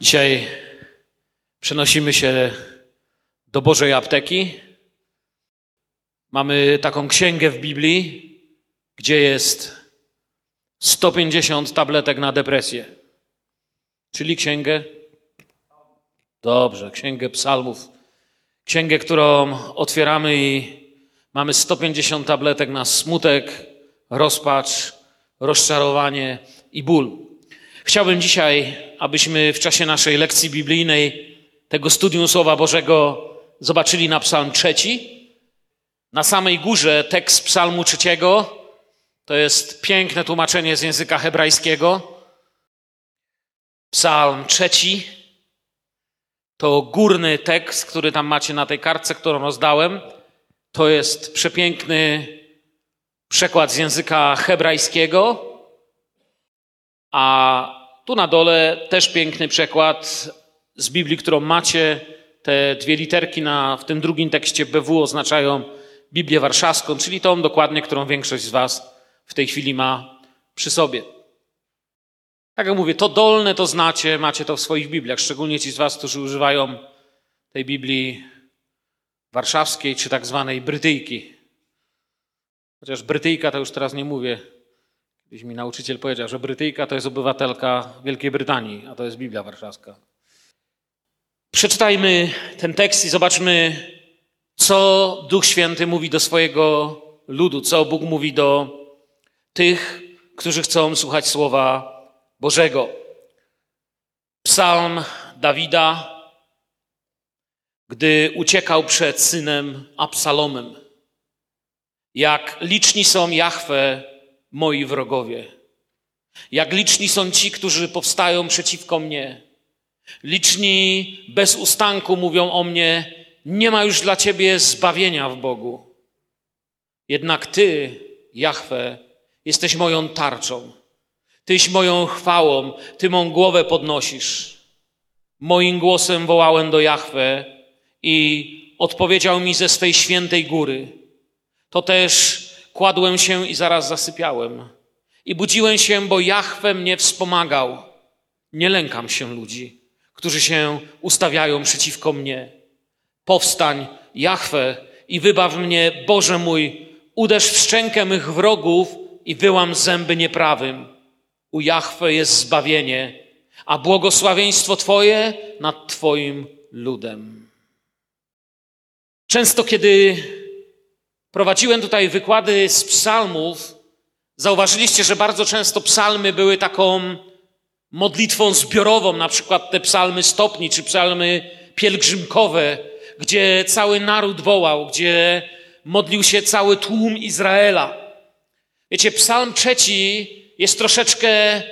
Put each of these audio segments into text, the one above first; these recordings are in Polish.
Dzisiaj przenosimy się do Bożej apteki. Mamy taką księgę w Biblii, gdzie jest 150 tabletek na depresję. Czyli księgę? Dobrze, księgę psalmów. Księgę, którą otwieramy i mamy 150 tabletek na smutek, rozpacz, rozczarowanie i ból. Chciałbym dzisiaj, abyśmy w czasie naszej lekcji biblijnej, tego studium Słowa Bożego, zobaczyli na Psalm trzeci. Na samej górze tekst Psalmu trzeciego to jest piękne tłumaczenie z języka hebrajskiego. Psalm trzeci to górny tekst, który tam macie na tej kartce, którą rozdałem. To jest przepiękny przekład z języka hebrajskiego. A tu na dole też piękny przekład z Biblii, którą macie. Te dwie literki na, w tym drugim tekście BW oznaczają Biblię Warszawską, czyli tą dokładnie, którą większość z Was w tej chwili ma przy sobie. Tak jak mówię, to dolne to znacie, macie to w swoich Bibliach, szczególnie ci z Was, którzy używają tej Biblii warszawskiej czy tak zwanej brytyjki. Chociaż brytyjka to już teraz nie mówię, Kiedyś mi nauczyciel powiedział, że Brytyjka to jest obywatelka Wielkiej Brytanii, a to jest Biblia Warszawska. Przeczytajmy ten tekst i zobaczmy, co Duch Święty mówi do swojego ludu, co Bóg mówi do tych, którzy chcą słuchać Słowa Bożego. Psalm Dawida, gdy uciekał przed synem Absalomem. Jak liczni są Jahwe moi wrogowie. Jak liczni są ci, którzy powstają przeciwko mnie. Liczni bez ustanku mówią o mnie, nie ma już dla ciebie zbawienia w Bogu. Jednak ty, Jahwe, jesteś moją tarczą. Tyś moją chwałą, ty mą głowę podnosisz. Moim głosem wołałem do Jahwe i odpowiedział mi ze swej świętej góry. To też Kładłem się i zaraz zasypiałem. I budziłem się, bo Jahwe mnie wspomagał. Nie lękam się ludzi, którzy się ustawiają przeciwko mnie. Powstań, Jahwe, i wybaw mnie, Boże mój, uderz w szczękę mych wrogów i wyłam zęby nieprawym. U Jahwe jest zbawienie, a błogosławieństwo Twoje nad Twoim ludem. Często, kiedy prowadziłem tutaj wykłady z psalmów, zauważyliście, że bardzo często psalmy były taką modlitwą zbiorową, na przykład te psalmy stopni czy psalmy pielgrzymkowe, gdzie cały naród wołał, gdzie modlił się cały tłum Izraela. Wiecie, psalm trzeci jest troszeczkę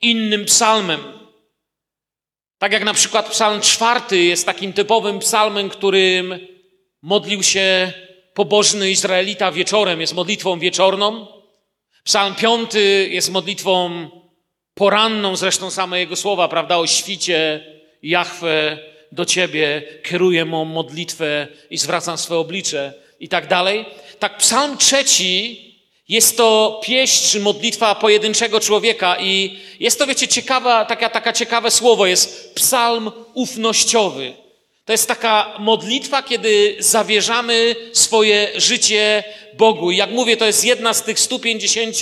innym psalmem. Tak jak na przykład psalm czwarty jest takim typowym psalmem, którym modlił się pobożny Izraelita wieczorem jest modlitwą wieczorną. Psalm piąty jest modlitwą poranną, zresztą same jego słowa, prawda, o świcie, Jachwę do ciebie, kieruję mą modlitwę i zwracam swoje oblicze i tak dalej. Tak psalm trzeci jest to pieśń czy modlitwa pojedynczego człowieka i jest to, wiecie, ciekawa, taka, taka ciekawe słowo, jest psalm ufnościowy. To jest taka modlitwa, kiedy zawierzamy swoje życie Bogu. I jak mówię, to jest jedna z tych 150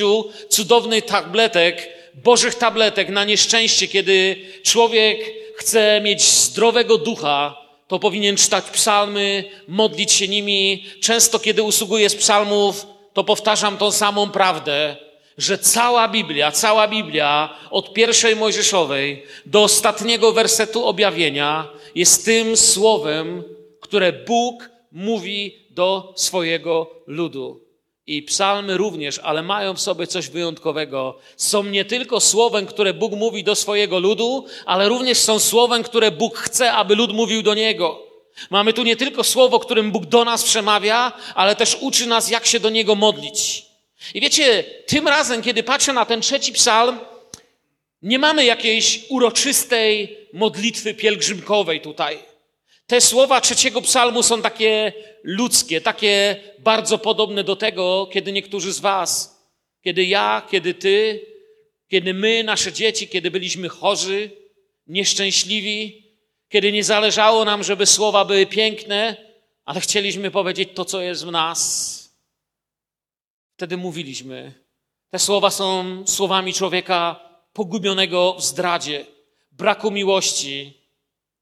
cudownych tabletek, Bożych tabletek na nieszczęście, kiedy człowiek chce mieć zdrowego ducha, to powinien czytać psalmy, modlić się nimi. Często, kiedy usługuję z psalmów, to powtarzam tą samą prawdę że cała Biblia, cała Biblia od pierwszej Mojżeszowej do ostatniego wersetu objawienia jest tym słowem, które Bóg mówi do swojego ludu. I psalmy również, ale mają w sobie coś wyjątkowego. Są nie tylko słowem, które Bóg mówi do swojego ludu, ale również są słowem, które Bóg chce, aby lud mówił do Niego. Mamy tu nie tylko słowo, którym Bóg do nas przemawia, ale też uczy nas, jak się do Niego modlić. I wiecie, tym razem, kiedy patrzę na ten trzeci psalm, nie mamy jakiejś uroczystej modlitwy pielgrzymkowej tutaj. Te słowa trzeciego psalmu są takie ludzkie, takie bardzo podobne do tego, kiedy niektórzy z Was, kiedy ja, kiedy Ty, kiedy my, nasze dzieci, kiedy byliśmy chorzy, nieszczęśliwi, kiedy nie zależało nam, żeby słowa były piękne, ale chcieliśmy powiedzieć to, co jest w nas. Wtedy mówiliśmy. Te słowa są słowami człowieka pogubionego w zdradzie, braku miłości.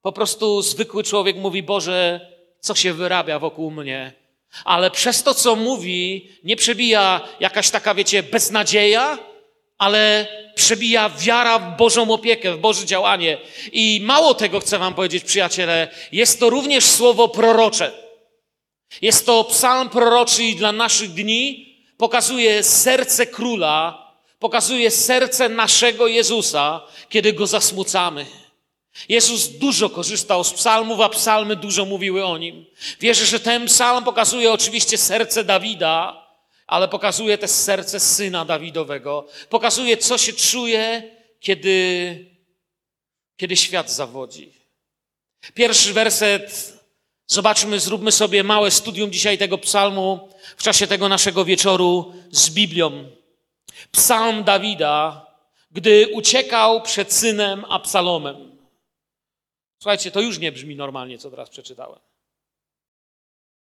Po prostu zwykły człowiek mówi: Boże, co się wyrabia wokół mnie? Ale przez to, co mówi, nie przebija jakaś taka, wiecie, beznadzieja, ale przebija wiara w Bożą opiekę, w Boże działanie. I mało tego chcę Wam powiedzieć, przyjaciele, jest to również słowo prorocze. Jest to psalm proroczy dla naszych dni pokazuje serce króla, pokazuje serce naszego Jezusa, kiedy go zasmucamy. Jezus dużo korzystał z psalmów, a psalmy dużo mówiły o nim. Wierzę, że ten psalm pokazuje oczywiście serce Dawida, ale pokazuje też serce syna Dawidowego. Pokazuje, co się czuje, kiedy, kiedy świat zawodzi. Pierwszy werset, zobaczmy, zróbmy sobie małe studium dzisiaj tego psalmu w czasie tego naszego wieczoru z Biblią. Psalm Dawida, gdy uciekał przed synem Absalomem. Słuchajcie, to już nie brzmi normalnie, co teraz przeczytałem.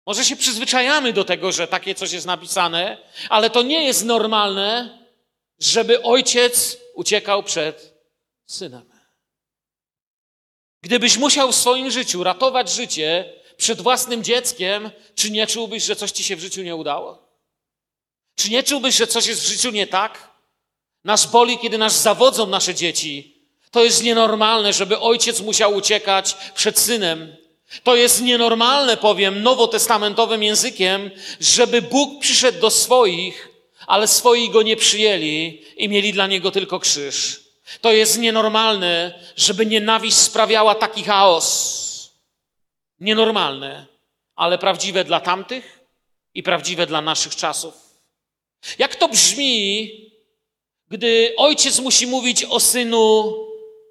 Może się przyzwyczajamy do tego, że takie coś jest napisane, ale to nie jest normalne, żeby ojciec uciekał przed synem. Gdybyś musiał w swoim życiu ratować życie przed własnym dzieckiem, czy nie czułbyś, że coś ci się w życiu nie udało? Czy nie czułbyś, że coś jest w życiu nie tak? Nas boli, kiedy nas zawodzą nasze dzieci. To jest nienormalne, żeby ojciec musiał uciekać przed synem. To jest nienormalne, powiem nowotestamentowym językiem, żeby Bóg przyszedł do swoich, ale swoi go nie przyjęli i mieli dla niego tylko krzyż. To jest nienormalne, żeby nienawiść sprawiała taki chaos. Nienormalne, ale prawdziwe dla tamtych i prawdziwe dla naszych czasów. Jak to brzmi, gdy ojciec musi mówić o synu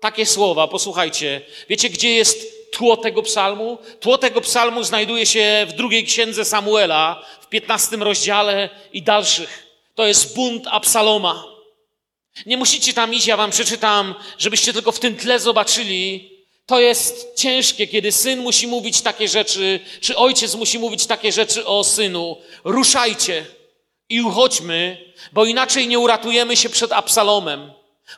takie słowa? Posłuchajcie, wiecie, gdzie jest tło tego psalmu? Tło tego psalmu znajduje się w drugiej księdze Samuela, w piętnastym rozdziale i dalszych. To jest bunt Absaloma. Nie musicie tam iść, ja wam przeczytam, żebyście tylko w tym tle zobaczyli, to jest ciężkie, kiedy syn musi mówić takie rzeczy, czy ojciec musi mówić takie rzeczy o synu. Ruszajcie i uchodźmy, bo inaczej nie uratujemy się przed Absalomem.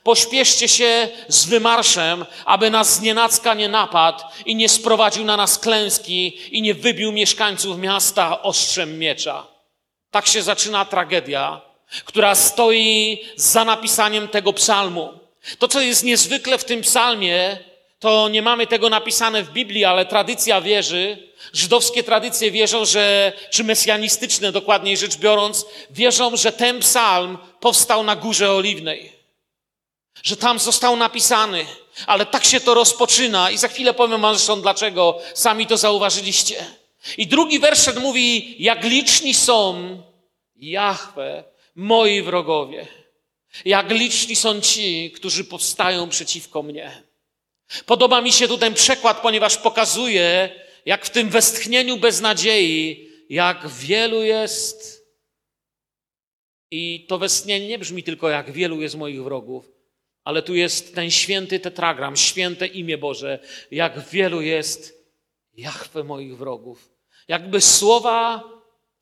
Pośpieszcie się z wymarszem, aby nas znienacka nie napadł i nie sprowadził na nas klęski i nie wybił mieszkańców miasta ostrzem miecza. Tak się zaczyna tragedia, która stoi za napisaniem tego psalmu. To, co jest niezwykle w tym psalmie, to nie mamy tego napisane w Biblii, ale tradycja wierzy, żydowskie tradycje wierzą, że, czy mesjanistyczne dokładniej rzecz biorąc, wierzą, że ten psalm powstał na Górze Oliwnej. Że tam został napisany, ale tak się to rozpoczyna i za chwilę powiem wam zresztą dlaczego, sami to zauważyliście. I drugi werset mówi, jak liczni są Jahwe, moi wrogowie. Jak liczni są ci, którzy powstają przeciwko mnie. Podoba mi się tutaj przekład, ponieważ pokazuje, jak w tym westchnieniu beznadziei, jak wielu jest. I to westchnienie nie brzmi tylko, jak wielu jest moich wrogów, ale tu jest ten święty tetragram, święte imię Boże, jak wielu jest Jachwę moich wrogów. Jakby słowa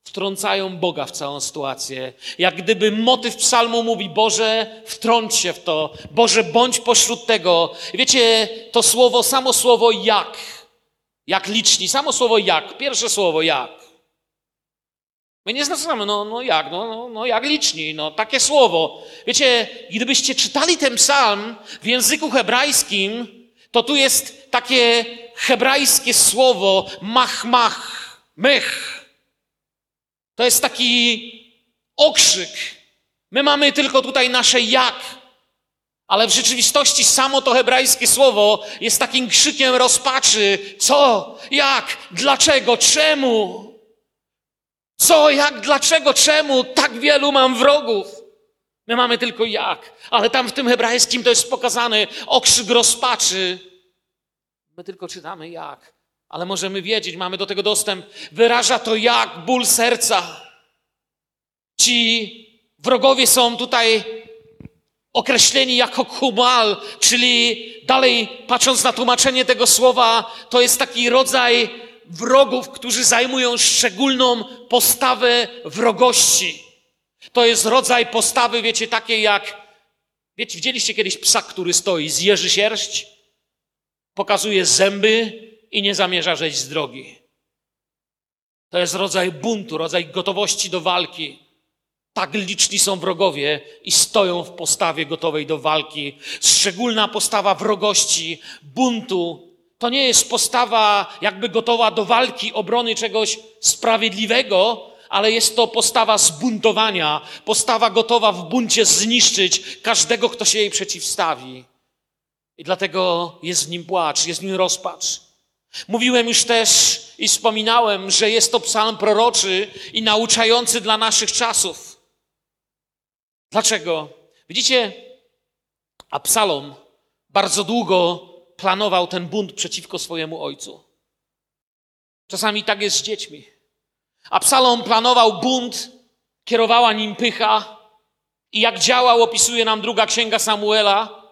wtrącają Boga w całą sytuację. Jak gdyby motyw psalmu mówi, Boże, wtrąć się w to. Boże, bądź pośród tego. Wiecie, to słowo, samo słowo jak. Jak liczni, samo słowo jak. Pierwsze słowo jak. My nie znaczamy, no, no jak, no, no, no jak liczni, no takie słowo. Wiecie, gdybyście czytali ten psalm w języku hebrajskim, to tu jest takie hebrajskie słowo mach, mach, mych. To jest taki okrzyk. My mamy tylko tutaj nasze jak, ale w rzeczywistości samo to hebrajskie słowo jest takim krzykiem rozpaczy. Co? Jak? Dlaczego? Czemu? Co? Jak? Dlaczego? Czemu? Tak wielu mam wrogów. My mamy tylko jak, ale tam w tym hebrajskim to jest pokazany okrzyk rozpaczy. My tylko czytamy jak ale możemy wiedzieć, mamy do tego dostęp. Wyraża to jak ból serca. Ci wrogowie są tutaj określeni jako kumal, czyli dalej patrząc na tłumaczenie tego słowa, to jest taki rodzaj wrogów, którzy zajmują szczególną postawę wrogości. To jest rodzaj postawy, wiecie, takiej jak, wiecie, widzieliście kiedyś psa, który stoi, zjeży sierść, pokazuje zęby i nie zamierza zejść z drogi. To jest rodzaj buntu, rodzaj gotowości do walki. Tak liczni są wrogowie i stoją w postawie gotowej do walki. Szczególna postawa wrogości, buntu, to nie jest postawa jakby gotowa do walki, obrony czegoś sprawiedliwego, ale jest to postawa zbuntowania, postawa gotowa w buncie zniszczyć każdego, kto się jej przeciwstawi. I dlatego jest w nim płacz, jest w nim rozpacz. Mówiłem już też i wspominałem, że jest to psalm proroczy i nauczający dla naszych czasów. Dlaczego? Widzicie, a psalm bardzo długo planował ten bunt przeciwko swojemu ojcu. Czasami tak jest z dziećmi. Absalom planował bunt, kierowała nim pycha i jak działał, opisuje nam druga księga Samuela.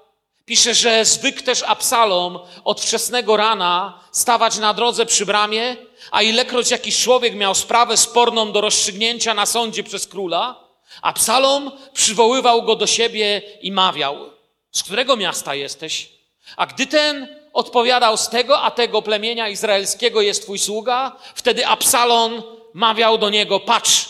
Pisze, że zwykł też Absalom od wczesnego rana stawać na drodze przy bramie, a ilekroć jakiś człowiek miał sprawę sporną do rozstrzygnięcia na sądzie przez króla, Absalom przywoływał go do siebie i mawiał: Z którego miasta jesteś? A gdy ten odpowiadał z tego, a tego plemienia izraelskiego jest twój sługa, wtedy Absalon mawiał do niego, patrz,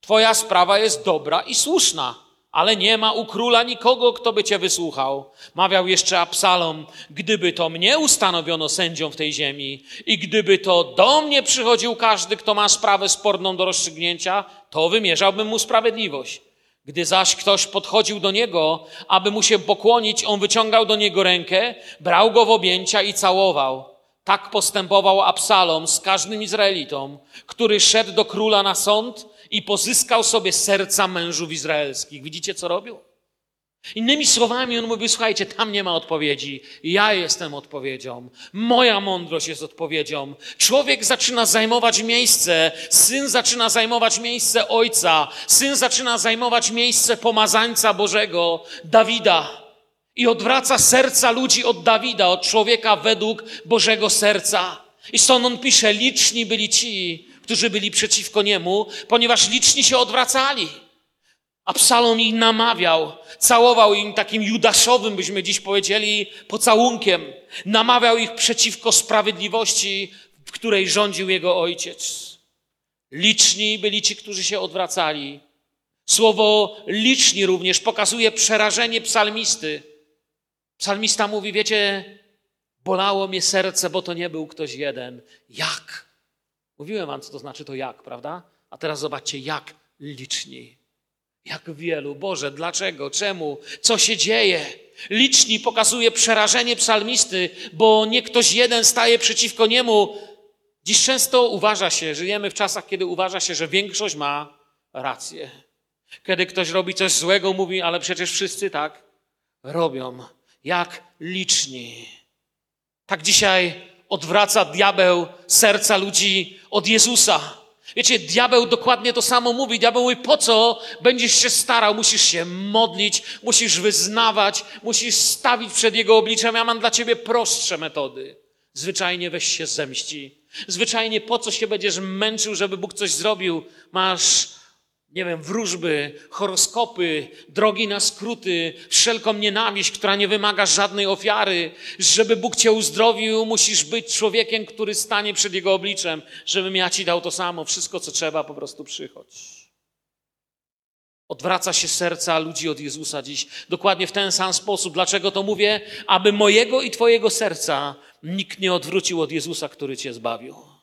twoja sprawa jest dobra i słuszna, ale nie ma u króla nikogo, kto by cię wysłuchał. Mawiał jeszcze Absalom, gdyby to mnie ustanowiono sędzią w tej ziemi i gdyby to do mnie przychodził każdy, kto ma sprawę sporną do rozstrzygnięcia, to wymierzałbym mu sprawiedliwość. Gdy zaś ktoś podchodził do niego, aby mu się pokłonić, on wyciągał do niego rękę, brał go w objęcia i całował. Tak postępował Absalom z każdym Izraelitą, który szedł do króla na sąd i pozyskał sobie serca mężów izraelskich. Widzicie, co robił? Innymi słowami, on mówi: Słuchajcie, tam nie ma odpowiedzi. Ja jestem odpowiedzią. Moja mądrość jest odpowiedzią. Człowiek zaczyna zajmować miejsce, syn zaczyna zajmować miejsce ojca, syn zaczyna zajmować miejsce pomazańca Bożego, Dawida. I odwraca serca ludzi od Dawida, od człowieka według Bożego serca. I stąd on pisze: Liczni byli ci, którzy byli przeciwko niemu, ponieważ liczni się odwracali. Absalom ich namawiał, całował im takim judaszowym, byśmy dziś powiedzieli, pocałunkiem. Namawiał ich przeciwko sprawiedliwości, w której rządził jego ojciec. Liczni byli ci, którzy się odwracali. Słowo liczni również pokazuje przerażenie psalmisty. Psalmista mówi, wiecie, bolało mnie serce, bo to nie był ktoś jeden. Jak? Mówiłem wam, co to znaczy to jak, prawda? A teraz zobaczcie, jak liczni. Jak wielu. Boże, dlaczego? Czemu? Co się dzieje? Liczni pokazuje przerażenie psalmisty, bo nie ktoś jeden staje przeciwko niemu. Dziś często uważa się, żyjemy w czasach, kiedy uważa się, że większość ma rację. Kiedy ktoś robi coś złego, mówi, ale przecież wszyscy tak robią. Jak liczni. Tak dzisiaj odwraca diabeł serca ludzi od Jezusa. Wiecie, diabeł dokładnie to samo mówi. Diabeł mówi, po co będziesz się starał? Musisz się modlić, musisz wyznawać, musisz stawić przed jego obliczem. Ja mam dla ciebie prostsze metody. Zwyczajnie weź się zemści. Zwyczajnie po co się będziesz męczył, żeby Bóg coś zrobił? Masz nie wiem, wróżby, horoskopy, drogi na skróty, wszelką nienawiść, która nie wymaga żadnej ofiary. Żeby Bóg cię uzdrowił, musisz być człowiekiem, który stanie przed Jego obliczem, żebym ja ci dał to samo. Wszystko, co trzeba, po prostu przychodź. Odwraca się serca ludzi od Jezusa dziś dokładnie w ten sam sposób. Dlaczego to mówię? Aby mojego i Twojego serca nikt nie odwrócił od Jezusa, który Cię zbawił.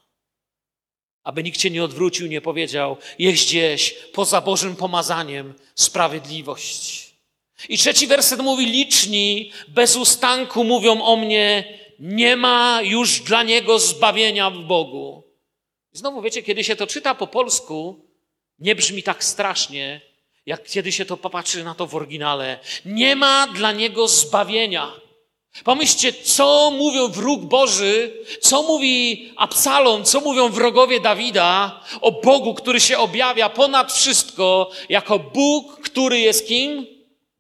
Aby nikt cię nie odwrócił, nie powiedział, jest gdzieś poza Bożym pomazaniem sprawiedliwość. I trzeci werset mówi, liczni bez ustanku mówią o mnie, nie ma już dla niego zbawienia w Bogu. Znowu wiecie, kiedy się to czyta po polsku, nie brzmi tak strasznie, jak kiedy się to popatrzy na to w oryginale. Nie ma dla niego zbawienia. Pomyślcie, co mówią wróg Boży, co mówi Absalom, co mówią wrogowie Dawida o Bogu, który się objawia ponad wszystko jako Bóg, który jest kim?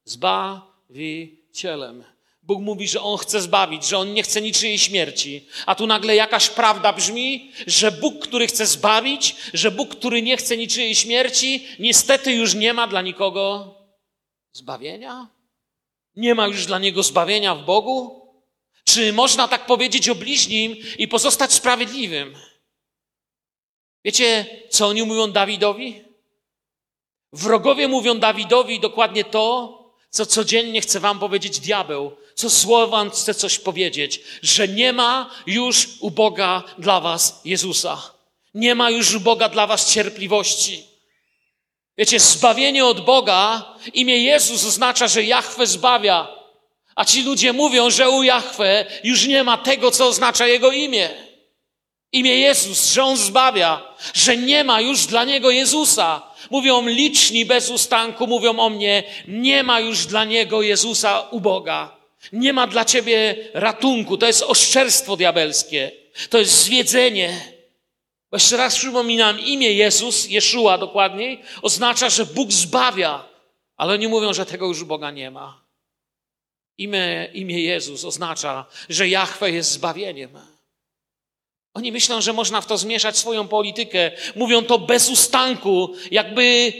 Zbawicielem. Bóg mówi, że On chce zbawić, że On nie chce niczyjej śmierci. A tu nagle jakaś prawda brzmi, że Bóg, który chce zbawić, że Bóg, który nie chce niczyjej śmierci, niestety już nie ma dla nikogo zbawienia? Nie ma już dla niego zbawienia w Bogu? Czy można tak powiedzieć o bliźnim i pozostać sprawiedliwym? Wiecie, co oni mówią Dawidowi? Wrogowie mówią Dawidowi dokładnie to, co codziennie chce wam powiedzieć diabeł, co słowo wam chce coś powiedzieć, że nie ma już u Boga dla was Jezusa. Nie ma już u Boga dla was cierpliwości. Wiecie, zbawienie od Boga, imię Jezus oznacza, że Jahwe zbawia. A ci ludzie mówią, że u Jahwe już nie ma tego, co oznacza Jego imię. Imię Jezus, że On zbawia, że nie ma już dla Niego Jezusa. Mówią liczni bez ustanku, mówią o mnie, nie ma już dla Niego Jezusa u Boga. Nie ma dla Ciebie ratunku. To jest oszczerstwo diabelskie. To jest zwiedzenie. Bo jeszcze raz przypominam, imię Jezus, Jeszua dokładniej, oznacza, że Bóg zbawia. Ale oni mówią, że tego już Boga nie ma. Imię, imię Jezus oznacza, że Jahwe jest zbawieniem. Oni myślą, że można w to zmieszać swoją politykę. Mówią to bez ustanku, jakby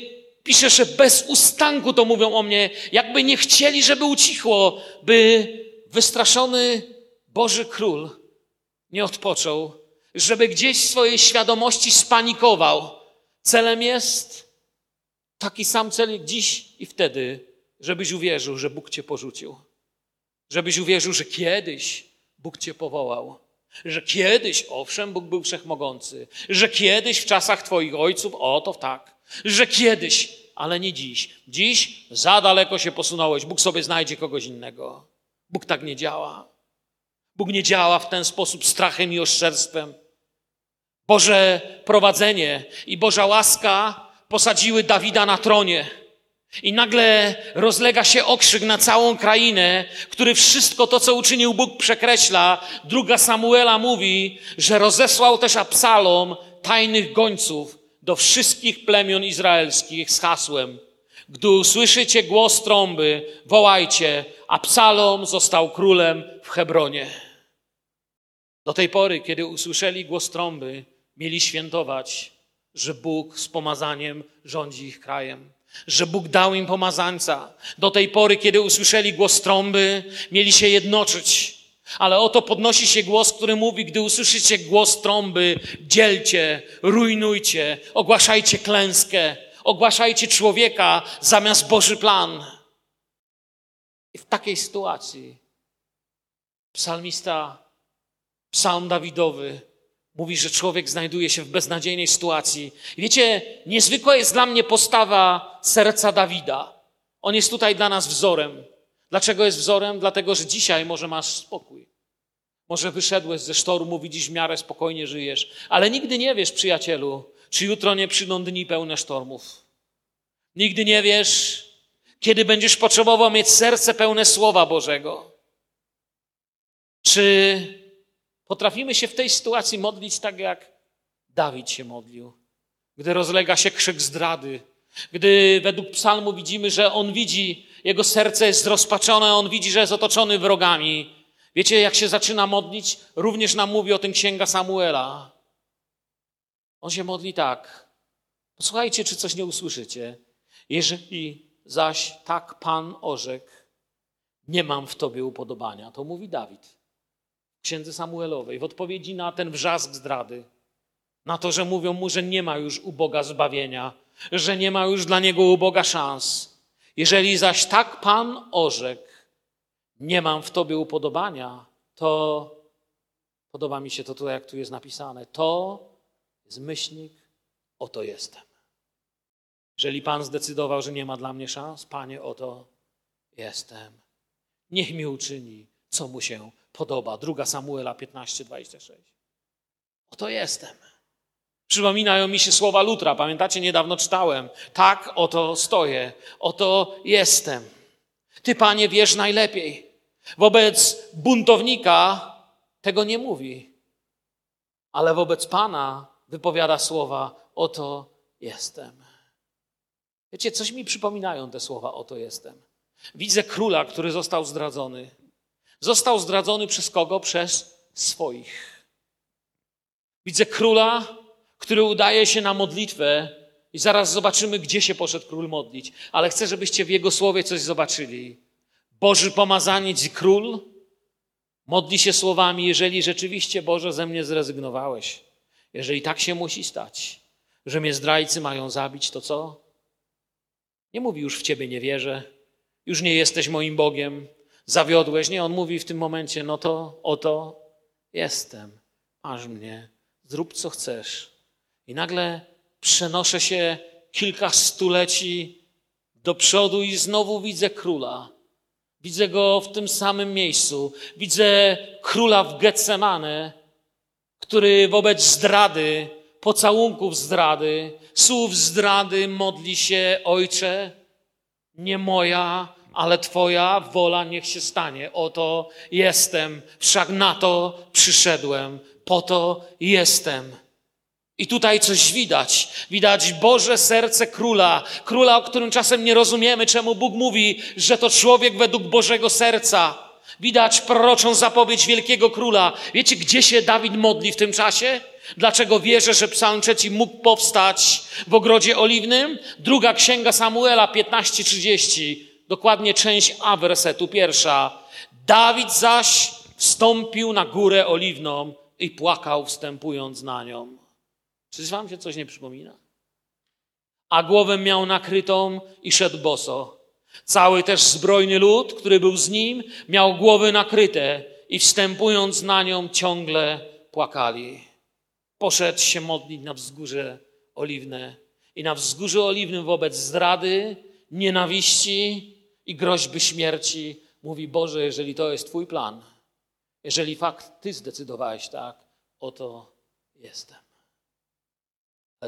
pisze, że bez ustanku to mówią o mnie, jakby nie chcieli, żeby ucichło, by wystraszony Boży Król nie odpoczął, żeby gdzieś swojej świadomości spanikował. Celem jest taki sam cel dziś i wtedy, żebyś uwierzył, że Bóg cię porzucił. Żebyś uwierzył, że kiedyś Bóg cię powołał że kiedyś, owszem, Bóg był wszechmogący, że kiedyś w czasach Twoich ojców, o to tak, że kiedyś, ale nie dziś. Dziś za daleko się posunąłeś, Bóg sobie znajdzie kogoś innego. Bóg tak nie działa. Bóg nie działa w ten sposób strachem i oszczerstwem. Boże prowadzenie i Boża łaska posadziły Dawida na tronie. I nagle rozlega się okrzyk na całą krainę, który wszystko to, co uczynił Bóg, przekreśla. Druga Samuela mówi, że rozesłał też Absalom tajnych gońców do wszystkich plemion izraelskich z hasłem. Gdy usłyszycie głos trąby, wołajcie, Absalom został królem w Hebronie. Do tej pory, kiedy usłyszeli głos trąby, mieli świętować, że Bóg z pomazaniem rządzi ich krajem że Bóg dał im pomazańca. Do tej pory, kiedy usłyszeli głos trąby, mieli się jednoczyć. Ale oto podnosi się głos, który mówi, gdy usłyszycie głos trąby, dzielcie, rujnujcie, ogłaszajcie klęskę, ogłaszajcie człowieka zamiast Boży plan. I w takiej sytuacji psalmista, psalm Dawidowy, Mówi, że człowiek znajduje się w beznadziejnej sytuacji. Wiecie, niezwykła jest dla mnie postawa serca Dawida. On jest tutaj dla nas wzorem. Dlaczego jest wzorem? Dlatego, że dzisiaj może masz spokój. Może wyszedłeś ze sztormu, widzisz w miarę spokojnie żyjesz, ale nigdy nie wiesz, przyjacielu, czy jutro nie przyjdą dni pełne sztormów. Nigdy nie wiesz, kiedy będziesz potrzebował mieć serce pełne Słowa Bożego. Czy Potrafimy się w tej sytuacji modlić tak, jak Dawid się modlił, gdy rozlega się krzyk zdrady, gdy według psalmu widzimy, że on widzi, jego serce jest zrozpaczone, on widzi, że jest otoczony wrogami. Wiecie, jak się zaczyna modlić? Również nam mówi o tym księga Samuela. On się modli tak. Posłuchajcie, czy coś nie usłyszycie. Jeżeli zaś tak Pan orzekł, nie mam w Tobie upodobania, to mówi Dawid księdze Samuelowej, w odpowiedzi na ten wrzask zdrady, na to, że mówią mu, że nie ma już u Boga zbawienia, że nie ma już dla niego u Boga szans. Jeżeli zaś tak Pan orzekł, nie mam w tobie upodobania, to podoba mi się to tutaj, jak tu jest napisane. To jest myślnik, oto jestem. Jeżeli Pan zdecydował, że nie ma dla mnie szans, Panie, oto jestem. Niech mi uczyni, co mu się podoba. Druga Samuela 15, 26. Oto jestem. Przypominają mi się słowa Lutra. Pamiętacie, niedawno czytałem. Tak, oto stoję. Oto jestem. Ty, panie, wiesz najlepiej. Wobec buntownika tego nie mówi, ale wobec pana wypowiada słowa: Oto jestem. Wiecie, coś mi przypominają te słowa: Oto jestem. Widzę króla, który został zdradzony. Został zdradzony przez kogo? Przez swoich. Widzę króla, który udaje się na modlitwę i zaraz zobaczymy, gdzie się poszedł król modlić. Ale chcę, żebyście w jego słowie coś zobaczyli. Boży pomazaniec i król modli się słowami, jeżeli rzeczywiście Boże ze mnie zrezygnowałeś, jeżeli tak się musi stać, że mnie zdrajcy mają zabić, to co? Nie mówi już w Ciebie nie wierzę, już nie jesteś moim Bogiem, zawiodłeś. Nie, on mówi w tym momencie, no to oto jestem, masz mnie, zrób co chcesz. I nagle przenoszę się kilka stuleci do przodu i znowu widzę króla. Widzę go w tym samym miejscu. Widzę króla w Getsemane, który wobec zdrady, pocałunków zdrady, słów zdrady modli się, Ojcze, nie moja, ale Twoja wola niech się stanie. Oto jestem, wszak na to przyszedłem, po to jestem. I tutaj coś widać. Widać Boże serce króla. Króla, o którym czasem nie rozumiemy, czemu Bóg mówi, że to człowiek według Bożego serca. Widać proroczą zapowiedź wielkiego króla. Wiecie, gdzie się Dawid modli w tym czasie? Dlaczego wierzę, że Psalm trzeci mógł powstać w ogrodzie oliwnym? Druga księga Samuela 15:30, dokładnie część A wersetu pierwsza. Dawid zaś wstąpił na górę oliwną i płakał, wstępując na nią. Czy wam się coś nie przypomina? A głowę miał nakrytą i szedł boso. Cały też zbrojny lud, który był z nim, miał głowy nakryte i wstępując na nią ciągle płakali. Poszedł się modlić na wzgórze oliwne i na wzgórzu oliwnym wobec zdrady, nienawiści i groźby śmierci mówi Boże, jeżeli to jest Twój plan, jeżeli fakt Ty zdecydowałeś tak, oto jestem.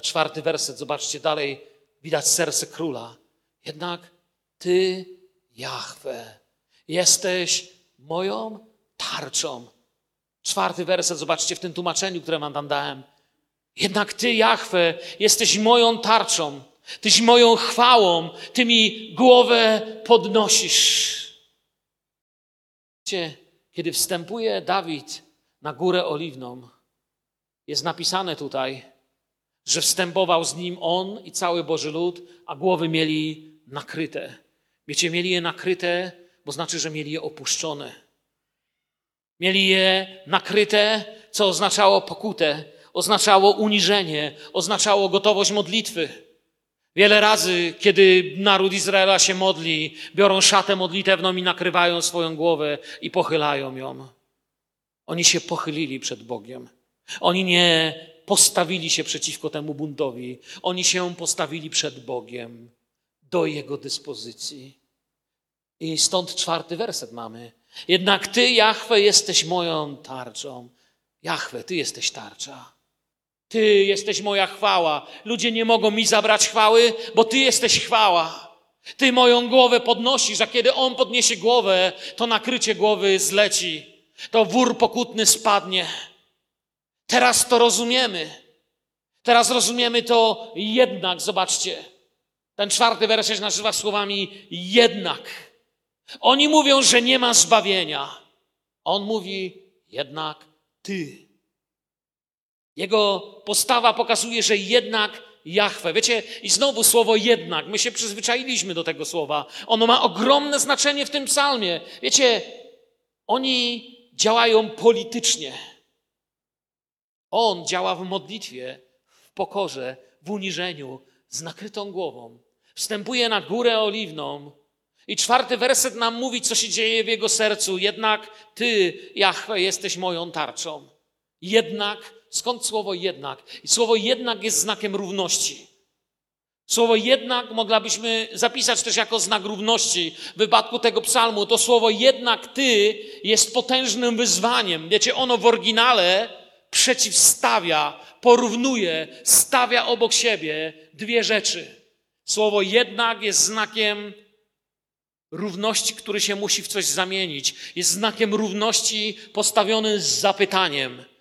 Czwarty werset, zobaczcie dalej, widać serce króla. Jednak Ty, Jahwe, jesteś moją tarczą. Czwarty werset, zobaczcie w tym tłumaczeniu, które wam dałem. Jednak Ty, Jahwe, jesteś moją tarczą, Tyś moją chwałą, Ty mi głowę podnosisz. Kiedy wstępuje Dawid na górę oliwną, jest napisane tutaj, że wstępował z nim on i cały Boży lud, a głowy mieli nakryte. Wiecie, mieli je nakryte, bo znaczy, że mieli je opuszczone. Mieli je nakryte, co oznaczało pokutę, oznaczało uniżenie, oznaczało gotowość modlitwy. Wiele razy, kiedy naród Izraela się modli, biorą szatę modlitewną i nakrywają swoją głowę i pochylają ją. Oni się pochylili przed Bogiem. Oni nie postawili się przeciwko temu buntowi. Oni się postawili przed Bogiem do Jego dyspozycji. I stąd czwarty werset mamy. Jednak Ty, Jahwe, jesteś moją tarczą. Jahwe, Ty jesteś tarcza. Ty jesteś moja chwała. Ludzie nie mogą mi zabrać chwały, bo Ty jesteś chwała. Ty moją głowę podnosisz, a kiedy On podniesie głowę, to nakrycie głowy zleci. To wór pokutny spadnie. Teraz to rozumiemy. Teraz rozumiemy to jednak, zobaczcie. Ten czwarty werset nazywa słowami jednak. Oni mówią, że nie ma zbawienia. On mówi jednak ty. Jego postawa pokazuje, że jednak Jahwe. Wiecie, i znowu słowo jednak. My się przyzwyczailiśmy do tego słowa. Ono ma ogromne znaczenie w tym psalmie. Wiecie, oni działają politycznie. On działa w modlitwie, w pokorze, w uniżeniu, z nakrytą głową. Wstępuje na górę oliwną i czwarty werset nam mówi, co się dzieje w jego sercu. Jednak ty, Jahwe, jesteś moją tarczą. Jednak, skąd słowo jednak? I słowo jednak jest znakiem równości. Słowo jednak mogłabyśmy zapisać też jako znak równości w wypadku tego psalmu. To słowo jednak ty jest potężnym wyzwaniem. Wiecie, ono w oryginale przeciwstawia, porównuje, stawia obok siebie dwie rzeczy. Słowo jednak jest znakiem równości, który się musi w coś zamienić. Jest znakiem równości postawionym z zapytaniem.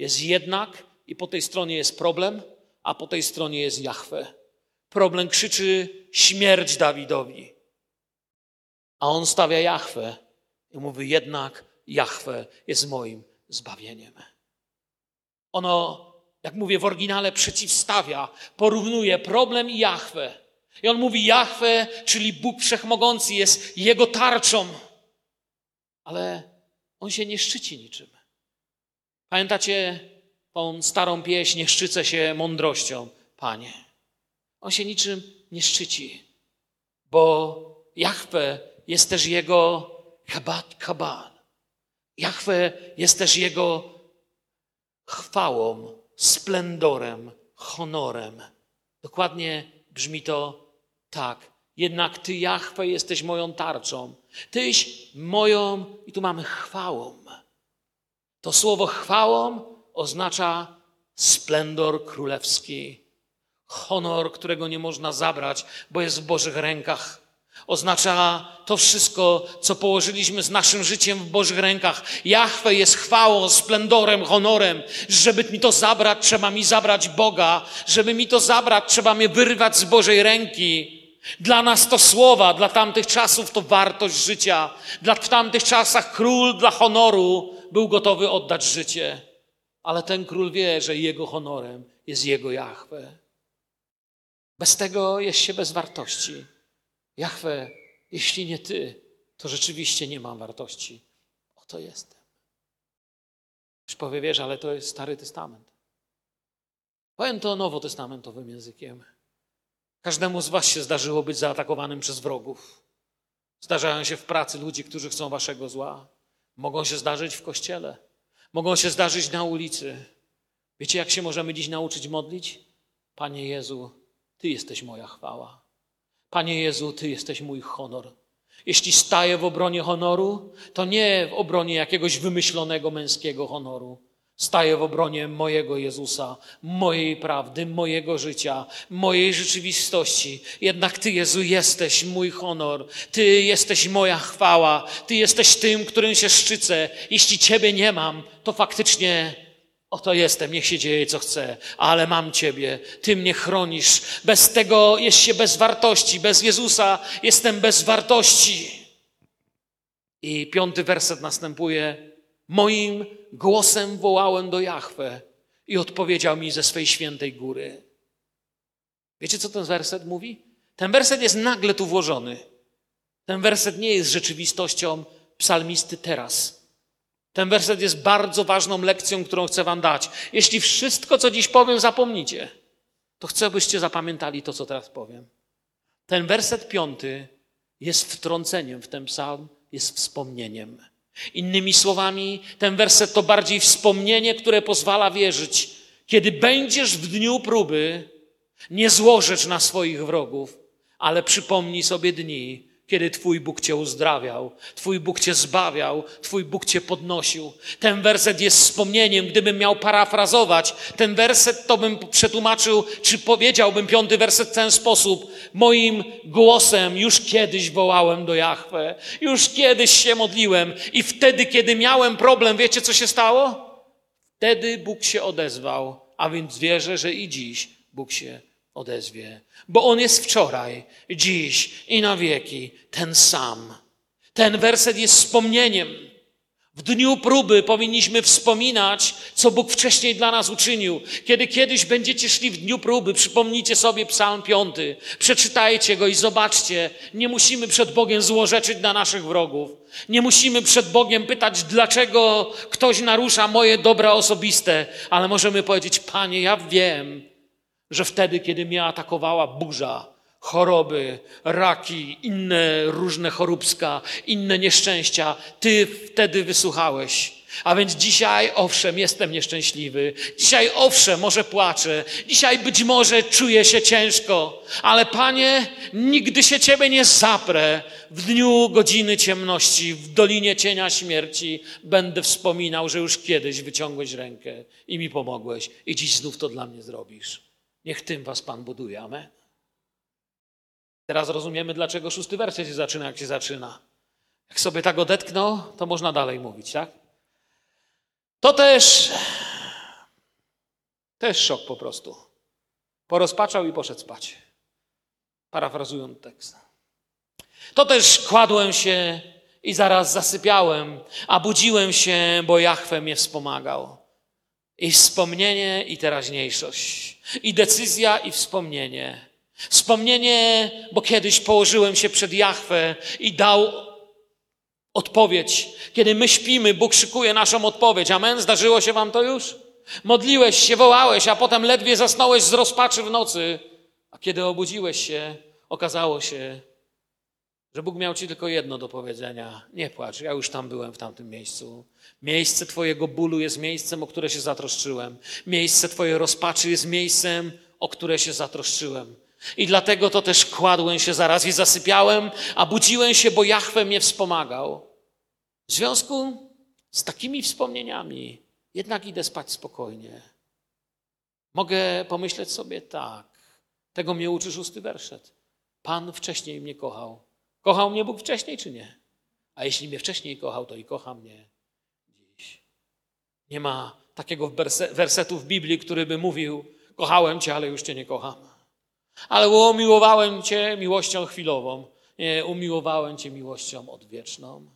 Jest jednak i po tej stronie jest problem, a po tej stronie jest Jahwe. Problem krzyczy śmierć Dawidowi. A on stawia Jachwę i mówi, jednak Jachwę jest moim zbawieniem. Ono, jak mówię w oryginale, przeciwstawia, porównuje problem i Jachwę. I on mówi, Jachwę, czyli Bóg Wszechmogący, jest jego tarczą. Ale on się nie szczyci niczym. Pamiętacie tą starą pieśń, nie szczycę się mądrością, Panie. On się niczym nie szczyci, bo Jachwę jest też jego kabat kaban. Jachwę jest też jego chwałą, splendorem, honorem. Dokładnie brzmi to tak. Jednak Ty, Jachwę, jesteś moją tarczą. Tyś moją, i tu mamy chwałą. To słowo chwałą oznacza splendor królewski, honor, którego nie można zabrać, bo jest w Bożych rękach. Oznacza to wszystko, co położyliśmy z naszym życiem w Bożych rękach. Jachwę jest chwałą, splendorem, honorem. Żeby mi to zabrać, trzeba mi zabrać Boga. Żeby mi to zabrać, trzeba mnie wyrwać z Bożej ręki. Dla nas to słowa, dla tamtych czasów to wartość życia. Dla, w tamtych czasach król dla honoru był gotowy oddać życie. Ale ten król wie, że jego honorem jest jego Jachwę. Bez tego jest się bez wartości. Jachwę, jeśli nie Ty, to rzeczywiście nie mam wartości. Oto jestem. Już powie, wiesz, ale to jest Stary Testament. Powiem to nowotestamentowym językiem. Każdemu z Was się zdarzyło być zaatakowanym przez wrogów. Zdarzają się w pracy ludzie, którzy chcą Waszego zła. Mogą się zdarzyć w kościele. Mogą się zdarzyć na ulicy. Wiecie, jak się możemy dziś nauczyć modlić? Panie Jezu, Ty jesteś moja chwała. Panie Jezu, Ty jesteś mój honor. Jeśli staję w obronie honoru, to nie w obronie jakiegoś wymyślonego męskiego honoru. Staję w obronie mojego Jezusa, mojej prawdy, mojego życia, mojej rzeczywistości. Jednak Ty, Jezu, jesteś mój honor. Ty jesteś moja chwała. Ty jesteś tym, którym się szczycę. Jeśli Ciebie nie mam, to faktycznie Oto jestem, niech się dzieje co chce, ale mam Ciebie, Ty mnie chronisz. Bez tego jest się bez wartości, bez Jezusa jestem bez wartości. I piąty werset następuje. Moim głosem wołałem do Jahwe i odpowiedział mi ze swej świętej góry. Wiecie, co ten werset mówi? Ten werset jest nagle tu włożony. Ten werset nie jest rzeczywistością psalmisty teraz. Ten werset jest bardzo ważną lekcją, którą chcę Wam dać. Jeśli wszystko, co dziś powiem, zapomnicie, to chcę, byście zapamiętali to, co teraz powiem. Ten werset piąty jest wtrąceniem w ten psalm, jest wspomnieniem. Innymi słowami, ten werset to bardziej wspomnienie, które pozwala wierzyć, kiedy będziesz w dniu próby, nie złożysz na swoich wrogów, ale przypomnij sobie dni, kiedy Twój Bóg Cię uzdrawiał, Twój Bóg Cię zbawiał, Twój Bóg Cię podnosił. Ten werset jest wspomnieniem, gdybym miał parafrazować, ten werset to bym przetłumaczył, czy powiedziałbym piąty werset w ten sposób. Moim głosem już kiedyś wołałem do Jahwe, już kiedyś się modliłem i wtedy, kiedy miałem problem, wiecie co się stało? Wtedy Bóg się odezwał, a więc wierzę, że i dziś Bóg się odezwie, bo On jest wczoraj, dziś i na wieki ten sam. Ten werset jest wspomnieniem. W dniu próby powinniśmy wspominać, co Bóg wcześniej dla nas uczynił. Kiedy kiedyś będziecie szli w dniu próby, przypomnijcie sobie Psalm 5, przeczytajcie go i zobaczcie, nie musimy przed Bogiem złorzeczyć na naszych wrogów. Nie musimy przed Bogiem pytać, dlaczego ktoś narusza moje dobra osobiste, ale możemy powiedzieć, Panie, ja wiem, że wtedy, kiedy mnie atakowała burza, choroby, raki, inne różne choróbska, inne nieszczęścia, Ty wtedy wysłuchałeś. A więc dzisiaj, owszem, jestem nieszczęśliwy. Dzisiaj, owszem, może płaczę. Dzisiaj być może czuję się ciężko. Ale Panie, nigdy się Ciebie nie zaprę. W dniu godziny ciemności, w dolinie cienia śmierci będę wspominał, że już kiedyś wyciągłeś rękę i mi pomogłeś. I dziś znów to dla mnie zrobisz. Niech tym was Pan buduje. Amen. Teraz rozumiemy, dlaczego szósty werset się zaczyna, jak się zaczyna. Jak sobie tak odetknął, to można dalej mówić, tak? To też, też szok po prostu. Porozpaczał i poszedł spać. Parafrazując tekst. To też kładłem się i zaraz zasypiałem, a budziłem się, bo Jachwę mnie wspomagał. I wspomnienie, i teraźniejszość. I decyzja, i wspomnienie. Wspomnienie, bo kiedyś położyłem się przed Jachwę i dał odpowiedź. Kiedy my śpimy, Bóg szykuje naszą odpowiedź. Amen? Zdarzyło się wam to już? Modliłeś się, wołałeś, a potem ledwie zasnąłeś z rozpaczy w nocy. A kiedy obudziłeś się, okazało się, że Bóg miał ci tylko jedno do powiedzenia. Nie płacz, ja już tam byłem w tamtym miejscu. Miejsce Twojego bólu jest miejscem, o które się zatroszczyłem. Miejsce Twojej rozpaczy jest miejscem, o które się zatroszczyłem. I dlatego to też kładłem się zaraz i zasypiałem, a budziłem się, bo Jachwę mnie wspomagał. W związku z takimi wspomnieniami jednak idę spać spokojnie. Mogę pomyśleć sobie tak, tego mnie uczy szósty werset. Pan wcześniej mnie kochał. Kochał mnie Bóg wcześniej czy nie? A jeśli mnie wcześniej kochał, to i kocha mnie dziś. Nie ma takiego wersetu w Biblii, który by mówił: Kochałem cię, ale już cię nie kocham. Ale umiłowałem cię miłością chwilową. Nie, umiłowałem cię miłością odwieczną.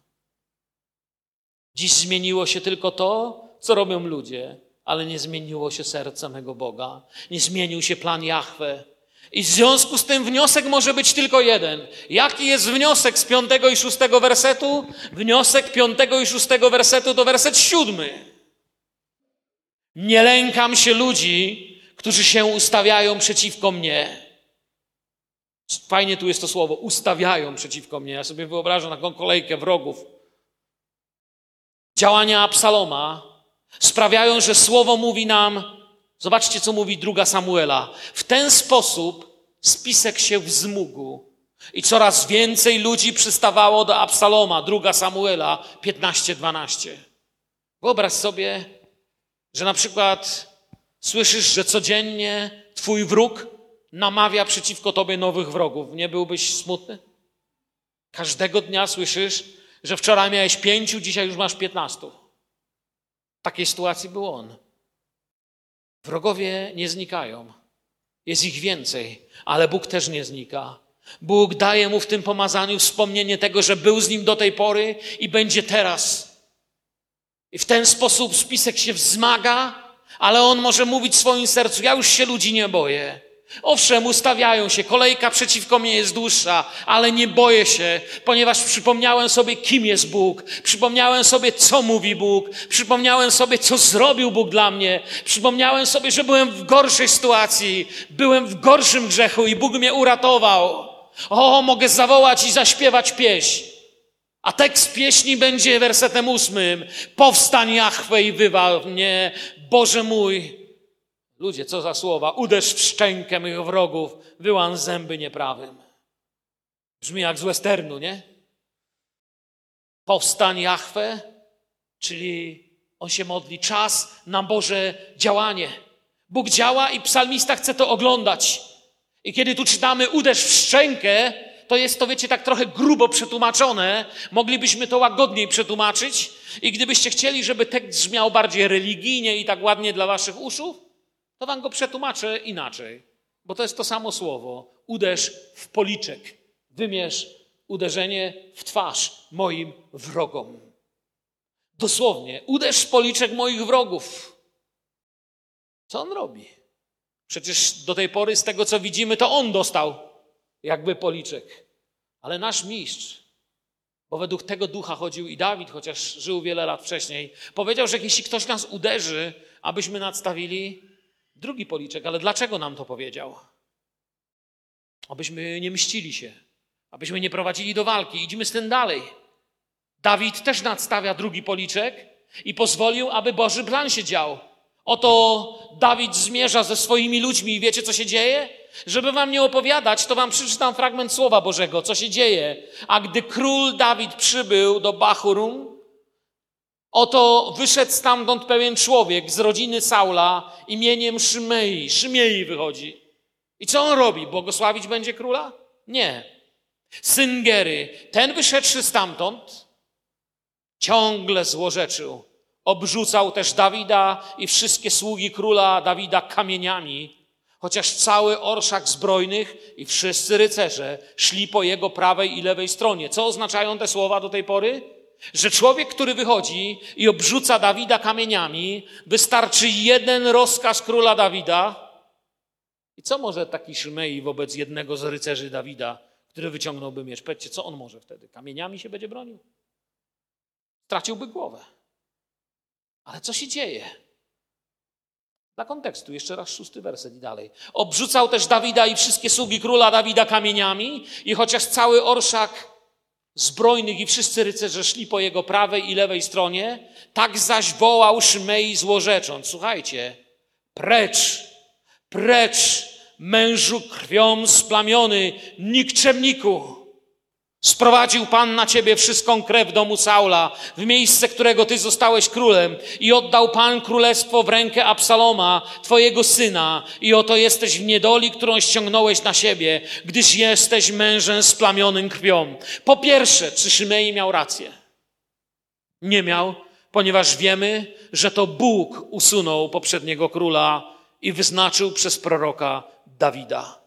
Dziś zmieniło się tylko to, co robią ludzie, ale nie zmieniło się serce mego Boga. Nie zmienił się plan Jahwe. I w związku z tym wniosek może być tylko jeden. Jaki jest wniosek z piątego i szóstego wersetu? Wniosek piątego i szóstego wersetu to werset siódmy. Nie lękam się ludzi, którzy się ustawiają przeciwko mnie. Fajnie tu jest to słowo, ustawiają przeciwko mnie. Ja sobie wyobrażam taką kolejkę wrogów. Działania Absaloma sprawiają, że słowo mówi nam, Zobaczcie, co mówi druga Samuela. W ten sposób spisek się wzmógł i coraz więcej ludzi przystawało do Absaloma, druga Samuela 15-12. Wyobraź sobie, że na przykład słyszysz, że codziennie twój wróg namawia przeciwko tobie nowych wrogów. Nie byłbyś smutny? Każdego dnia słyszysz, że wczoraj miałeś pięciu, dzisiaj już masz piętnastu. W takiej sytuacji był on. Wrogowie nie znikają. Jest ich więcej, ale Bóg też nie znika. Bóg daje mu w tym pomazaniu wspomnienie tego, że był z nim do tej pory i będzie teraz. I w ten sposób spisek się wzmaga, ale on może mówić w swoim sercu: Ja już się ludzi nie boję. Owszem, ustawiają się, kolejka przeciwko mnie jest dłuższa, ale nie boję się, ponieważ przypomniałem sobie, kim jest Bóg, przypomniałem sobie, co mówi Bóg, przypomniałem sobie, co zrobił Bóg dla mnie, przypomniałem sobie, że byłem w gorszej sytuacji, byłem w gorszym grzechu i Bóg mnie uratował. O, mogę zawołać i zaśpiewać pieśń. A tekst pieśni będzie wersetem ósmym. Powstań Jachwę i wywal mnie, Boże mój, Ludzie, co za słowa? Uderz w szczękę moich wrogów, wyłam zęby nieprawym. Brzmi jak z westernu, nie? Powstań Jachwę, czyli on się modli. Czas na Boże działanie. Bóg działa i psalmista chce to oglądać. I kiedy tu czytamy uderz w szczękę, to jest to, wiecie, tak trochę grubo przetłumaczone. Moglibyśmy to łagodniej przetłumaczyć. I gdybyście chcieli, żeby tekst brzmiał bardziej religijnie i tak ładnie dla waszych uszu, to wam go przetłumaczę inaczej, bo to jest to samo słowo. Uderz w policzek, wymierz uderzenie w twarz moim wrogom. Dosłownie, uderz w policzek moich wrogów. Co on robi? Przecież do tej pory, z tego co widzimy, to on dostał jakby policzek. Ale nasz mistrz, bo według tego ducha chodził i Dawid, chociaż żył wiele lat wcześniej, powiedział, że jeśli ktoś nas uderzy, abyśmy nadstawili drugi policzek, ale dlaczego nam to powiedział? Abyśmy nie mścili się, abyśmy nie prowadzili do walki. Idźmy z tym dalej. Dawid też nadstawia drugi policzek i pozwolił, aby Boży plan się dział. Oto Dawid zmierza ze swoimi ludźmi i wiecie, co się dzieje? Żeby wam nie opowiadać, to wam przeczytam fragment Słowa Bożego, co się dzieje. A gdy król Dawid przybył do Bachurum, Oto wyszedł stamtąd pewien człowiek z rodziny Saula imieniem Szymei. Szymei wychodzi. I co on robi? Błogosławić będzie króla? Nie. Syn Gery, ten wyszedłszy stamtąd, ciągle złorzeczył. Obrzucał też Dawida i wszystkie sługi króla Dawida kamieniami. chociaż cały orszak zbrojnych i wszyscy rycerze szli po jego prawej i lewej stronie. Co oznaczają te słowa do tej pory? Że człowiek, który wychodzi i obrzuca Dawida kamieniami, wystarczy jeden rozkaz króla Dawida. I co może taki Szymei wobec jednego z rycerzy Dawida, który wyciągnąłby miecz? Powiedzcie, co on może wtedy? Kamieniami się będzie bronił? Straciłby głowę. Ale co się dzieje? Dla kontekstu, jeszcze raz szósty werset i dalej. Obrzucał też Dawida i wszystkie sługi króla Dawida kamieniami i chociaż cały orszak zbrojnych i wszyscy rycerze szli po jego prawej i lewej stronie, tak zaś wołał Szymei złorzecząc. Słuchajcie, precz, precz, mężu krwią splamiony, nikczemniku. Sprowadził Pan na ciebie wszystką krew domu Saula, w miejsce którego ty zostałeś królem, i oddał Pan królestwo w rękę Absaloma, twojego syna, i oto jesteś w niedoli, którą ściągnąłeś na siebie, gdyż jesteś mężem splamionym krwią. Po pierwsze, czy Szymei miał rację? Nie miał, ponieważ wiemy, że to Bóg usunął poprzedniego króla i wyznaczył przez proroka Dawida.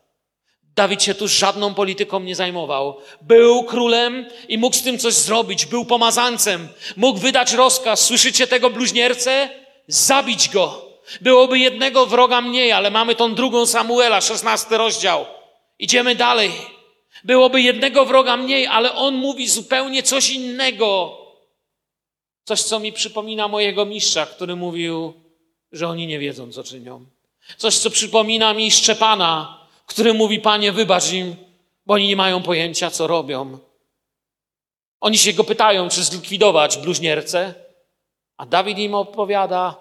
Dawid się tu żadną polityką nie zajmował. Był królem i mógł z tym coś zrobić. Był pomazancem. Mógł wydać rozkaz. Słyszycie tego bluźniercę? Zabić go. Byłoby jednego wroga mniej, ale mamy tą drugą Samuela, szesnasty rozdział. Idziemy dalej. Byłoby jednego wroga mniej, ale on mówi zupełnie coś innego. Coś, co mi przypomina mojego mistrza, który mówił, że oni nie wiedzą, co czynią. Coś, co przypomina mi Szczepana, który mówi: Panie, wybacz im, bo oni nie mają pojęcia, co robią. Oni się go pytają, czy zlikwidować bluźniercę, a Dawid im odpowiada: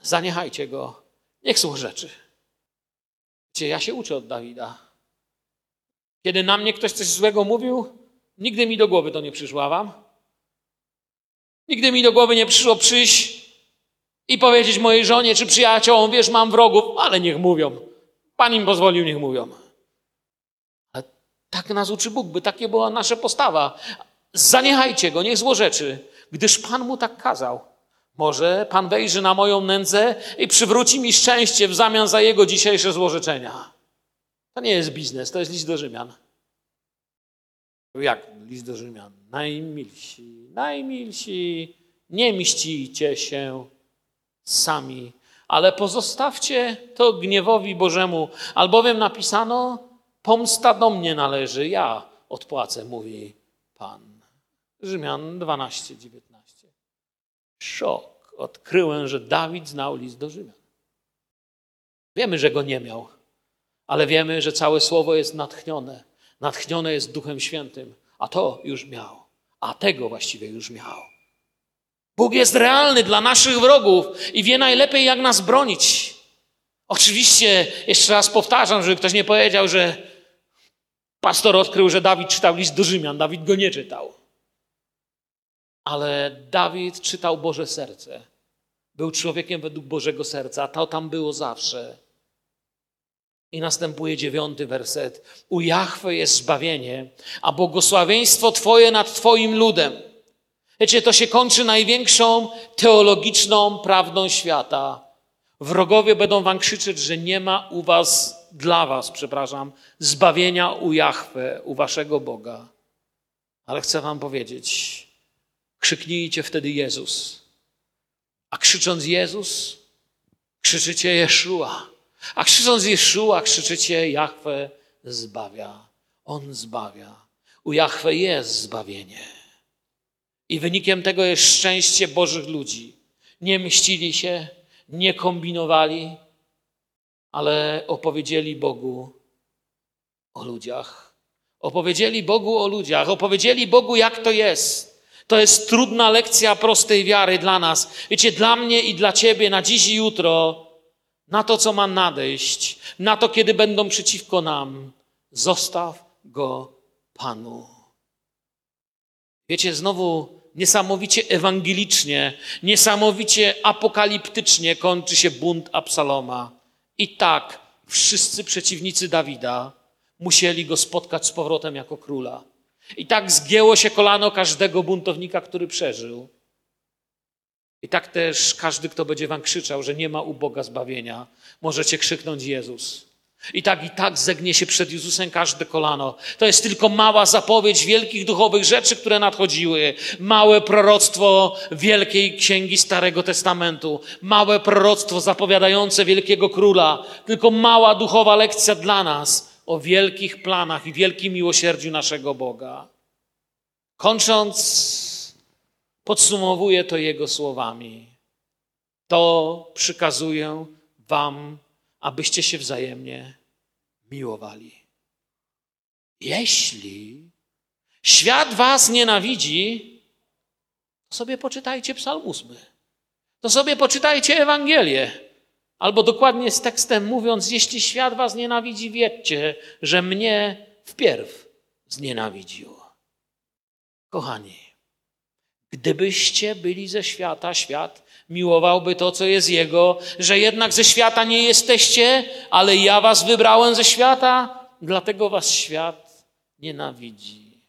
Zaniechajcie go, niech złorzeczy. Wiecie, ja się uczę od Dawida. Kiedy na mnie ktoś coś złego mówił, nigdy mi do głowy to nie przyszło wam. Nigdy mi do głowy nie przyszło przyjść i powiedzieć mojej żonie czy przyjaciołom, wiesz, mam wrogów, ale niech mówią. Pan im pozwolił, niech mówią. Ale tak nas uczy Bóg, by takie była nasza postawa. Zaniechajcie go, niech złorzeczy, gdyż Pan mu tak kazał. Może Pan wejrzy na moją nędzę i przywróci mi szczęście w zamian za jego dzisiejsze złorzeczenia. To nie jest biznes, to jest list do Rzymian. Jak list do Rzymian? Najmilsi, najmilsi, nie mścicie się sami ale pozostawcie to gniewowi Bożemu, albowiem napisano, pomsta do mnie należy, ja odpłacę, mówi Pan. Rzymian 12, 19. Szok. Odkryłem, że Dawid znał list do Rzymian. Wiemy, że go nie miał, ale wiemy, że całe słowo jest natchnione. Natchnione jest Duchem Świętym, a to już miał, a tego właściwie już miał. Bóg jest realny dla naszych wrogów i wie najlepiej, jak nas bronić. Oczywiście, jeszcze raz powtarzam, żeby ktoś nie powiedział, że pastor odkrył, że Dawid czytał list do Rzymian. Dawid go nie czytał. Ale Dawid czytał Boże serce. Był człowiekiem według Bożego serca, to tam było zawsze. I następuje dziewiąty werset. U Jahwe jest zbawienie, a błogosławieństwo Twoje nad Twoim ludem. Wiecie, to się kończy największą teologiczną prawdą świata. Wrogowie będą wam krzyczeć, że nie ma u was, dla was, przepraszam, zbawienia u Jahwe, u waszego Boga. Ale chcę wam powiedzieć, krzyknijcie wtedy Jezus. A krzycząc Jezus, krzyczycie Jeszua. A krzycząc Jeszua, krzyczycie Jahwe zbawia. On zbawia. U Jahwe jest zbawienie. I wynikiem tego jest szczęście Bożych ludzi. Nie mścili się, nie kombinowali, ale opowiedzieli Bogu o ludziach. Opowiedzieli Bogu o ludziach, opowiedzieli Bogu, jak to jest. To jest trudna lekcja prostej wiary dla nas. Wiecie, dla mnie i dla ciebie na dziś i jutro, na to, co ma nadejść, na to, kiedy będą przeciwko nam, zostaw go Panu. Wiecie, znowu niesamowicie ewangelicznie, niesamowicie apokaliptycznie kończy się bunt Absaloma. I tak wszyscy przeciwnicy Dawida musieli go spotkać z powrotem jako króla. I tak zgięło się kolano każdego buntownika, który przeżył. I tak też każdy, kto będzie wam krzyczał, że nie ma u Boga zbawienia, możecie krzyknąć Jezus. I tak i tak zegnie się przed Jezusem każde kolano. To jest tylko mała zapowiedź wielkich duchowych rzeczy, które nadchodziły. Małe proroctwo wielkiej księgi Starego Testamentu. Małe proroctwo zapowiadające wielkiego króla. Tylko mała duchowa lekcja dla nas o wielkich planach i wielkim miłosierdziu naszego Boga. Kończąc, podsumowuję to Jego słowami. To przykazuję Wam abyście się wzajemnie miłowali. Jeśli świat was nienawidzi, to sobie poczytajcie Psalm 8. To sobie poczytajcie Ewangelię. Albo dokładnie z tekstem mówiąc, jeśli świat was nienawidzi, wiedzcie, że mnie wpierw znienawidził. Kochani, gdybyście byli ze świata, świat miłowałby to, co jest Jego, że jednak ze świata nie jesteście, ale ja was wybrałem ze świata, dlatego was świat nienawidzi.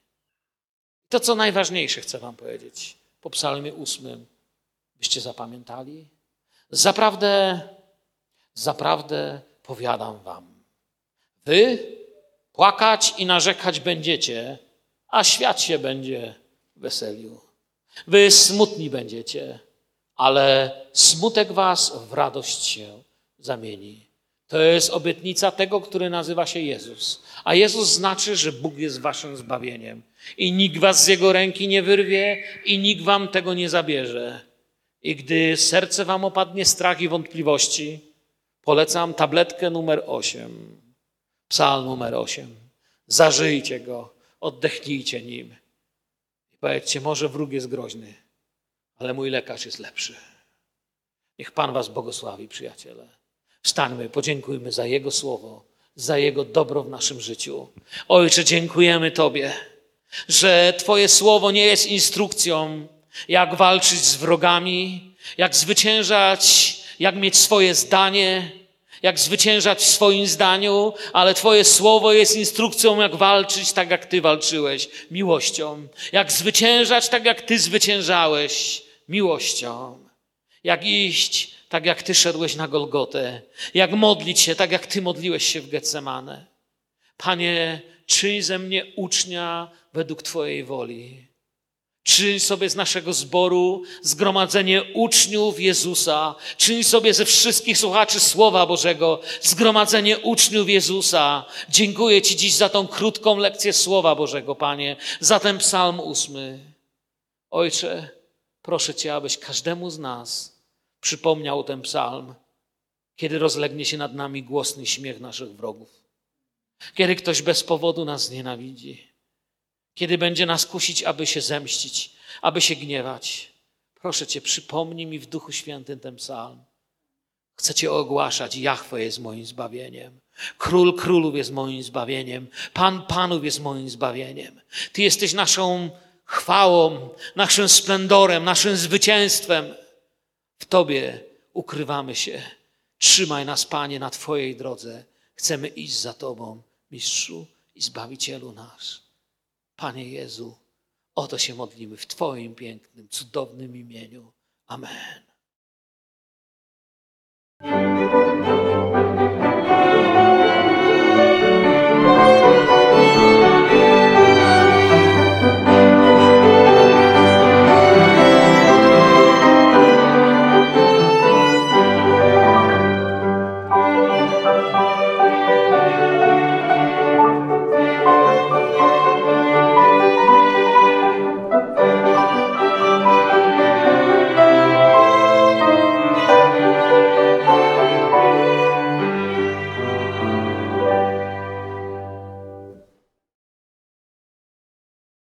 To, co najważniejsze, chcę wam powiedzieć po psalmie ósmym, byście zapamiętali. Zaprawdę, zaprawdę powiadam wam. Wy płakać i narzekać będziecie, a świat się będzie weselił. Wy smutni będziecie, ale smutek was w radość się zamieni. To jest obietnica tego, który nazywa się Jezus. A Jezus znaczy, że Bóg jest waszym zbawieniem. I nikt was z Jego ręki nie wyrwie i nikt wam tego nie zabierze. I gdy serce wam opadnie strach i wątpliwości, polecam tabletkę numer 8. Psalm numer 8. Zażyjcie go, oddechnijcie nim. I powiedzcie, może wróg jest groźny ale mój lekarz jest lepszy. Niech Pan Was błogosławi, przyjaciele. Wstańmy, podziękujmy za Jego słowo, za Jego dobro w naszym życiu. Ojcze, dziękujemy Tobie, że Twoje słowo nie jest instrukcją, jak walczyć z wrogami, jak zwyciężać, jak mieć swoje zdanie, jak zwyciężać w swoim zdaniu, ale Twoje słowo jest instrukcją, jak walczyć tak, jak Ty walczyłeś, miłością. Jak zwyciężać tak, jak Ty zwyciężałeś miłością. Jak iść, tak jak Ty szedłeś na Golgotę. Jak modlić się, tak jak Ty modliłeś się w Getsemane. Panie, czyń ze mnie ucznia według Twojej woli. Czyń sobie z naszego zboru zgromadzenie uczniów Jezusa. Czyń sobie ze wszystkich słuchaczy Słowa Bożego zgromadzenie uczniów Jezusa. Dziękuję Ci dziś za tą krótką lekcję Słowa Bożego, Panie, za ten psalm ósmy. Ojcze, Proszę Cię, abyś każdemu z nas przypomniał ten psalm, kiedy rozlegnie się nad nami głosny śmiech naszych wrogów, kiedy ktoś bez powodu nas nienawidzi, kiedy będzie nas kusić, aby się zemścić, aby się gniewać. Proszę Cię, przypomnij mi w Duchu Świętym ten psalm. Chcę Cię ogłaszać, Jahwe jest moim zbawieniem. Król królów jest moim zbawieniem. Pan panów jest moim zbawieniem. Ty jesteś naszą chwałą, naszym splendorem, naszym zwycięstwem. W Tobie ukrywamy się. Trzymaj nas, Panie, na Twojej drodze. Chcemy iść za Tobą, Mistrzu i Zbawicielu nasz. Panie Jezu, o to się modlimy w Twoim pięknym, cudownym imieniu. Amen.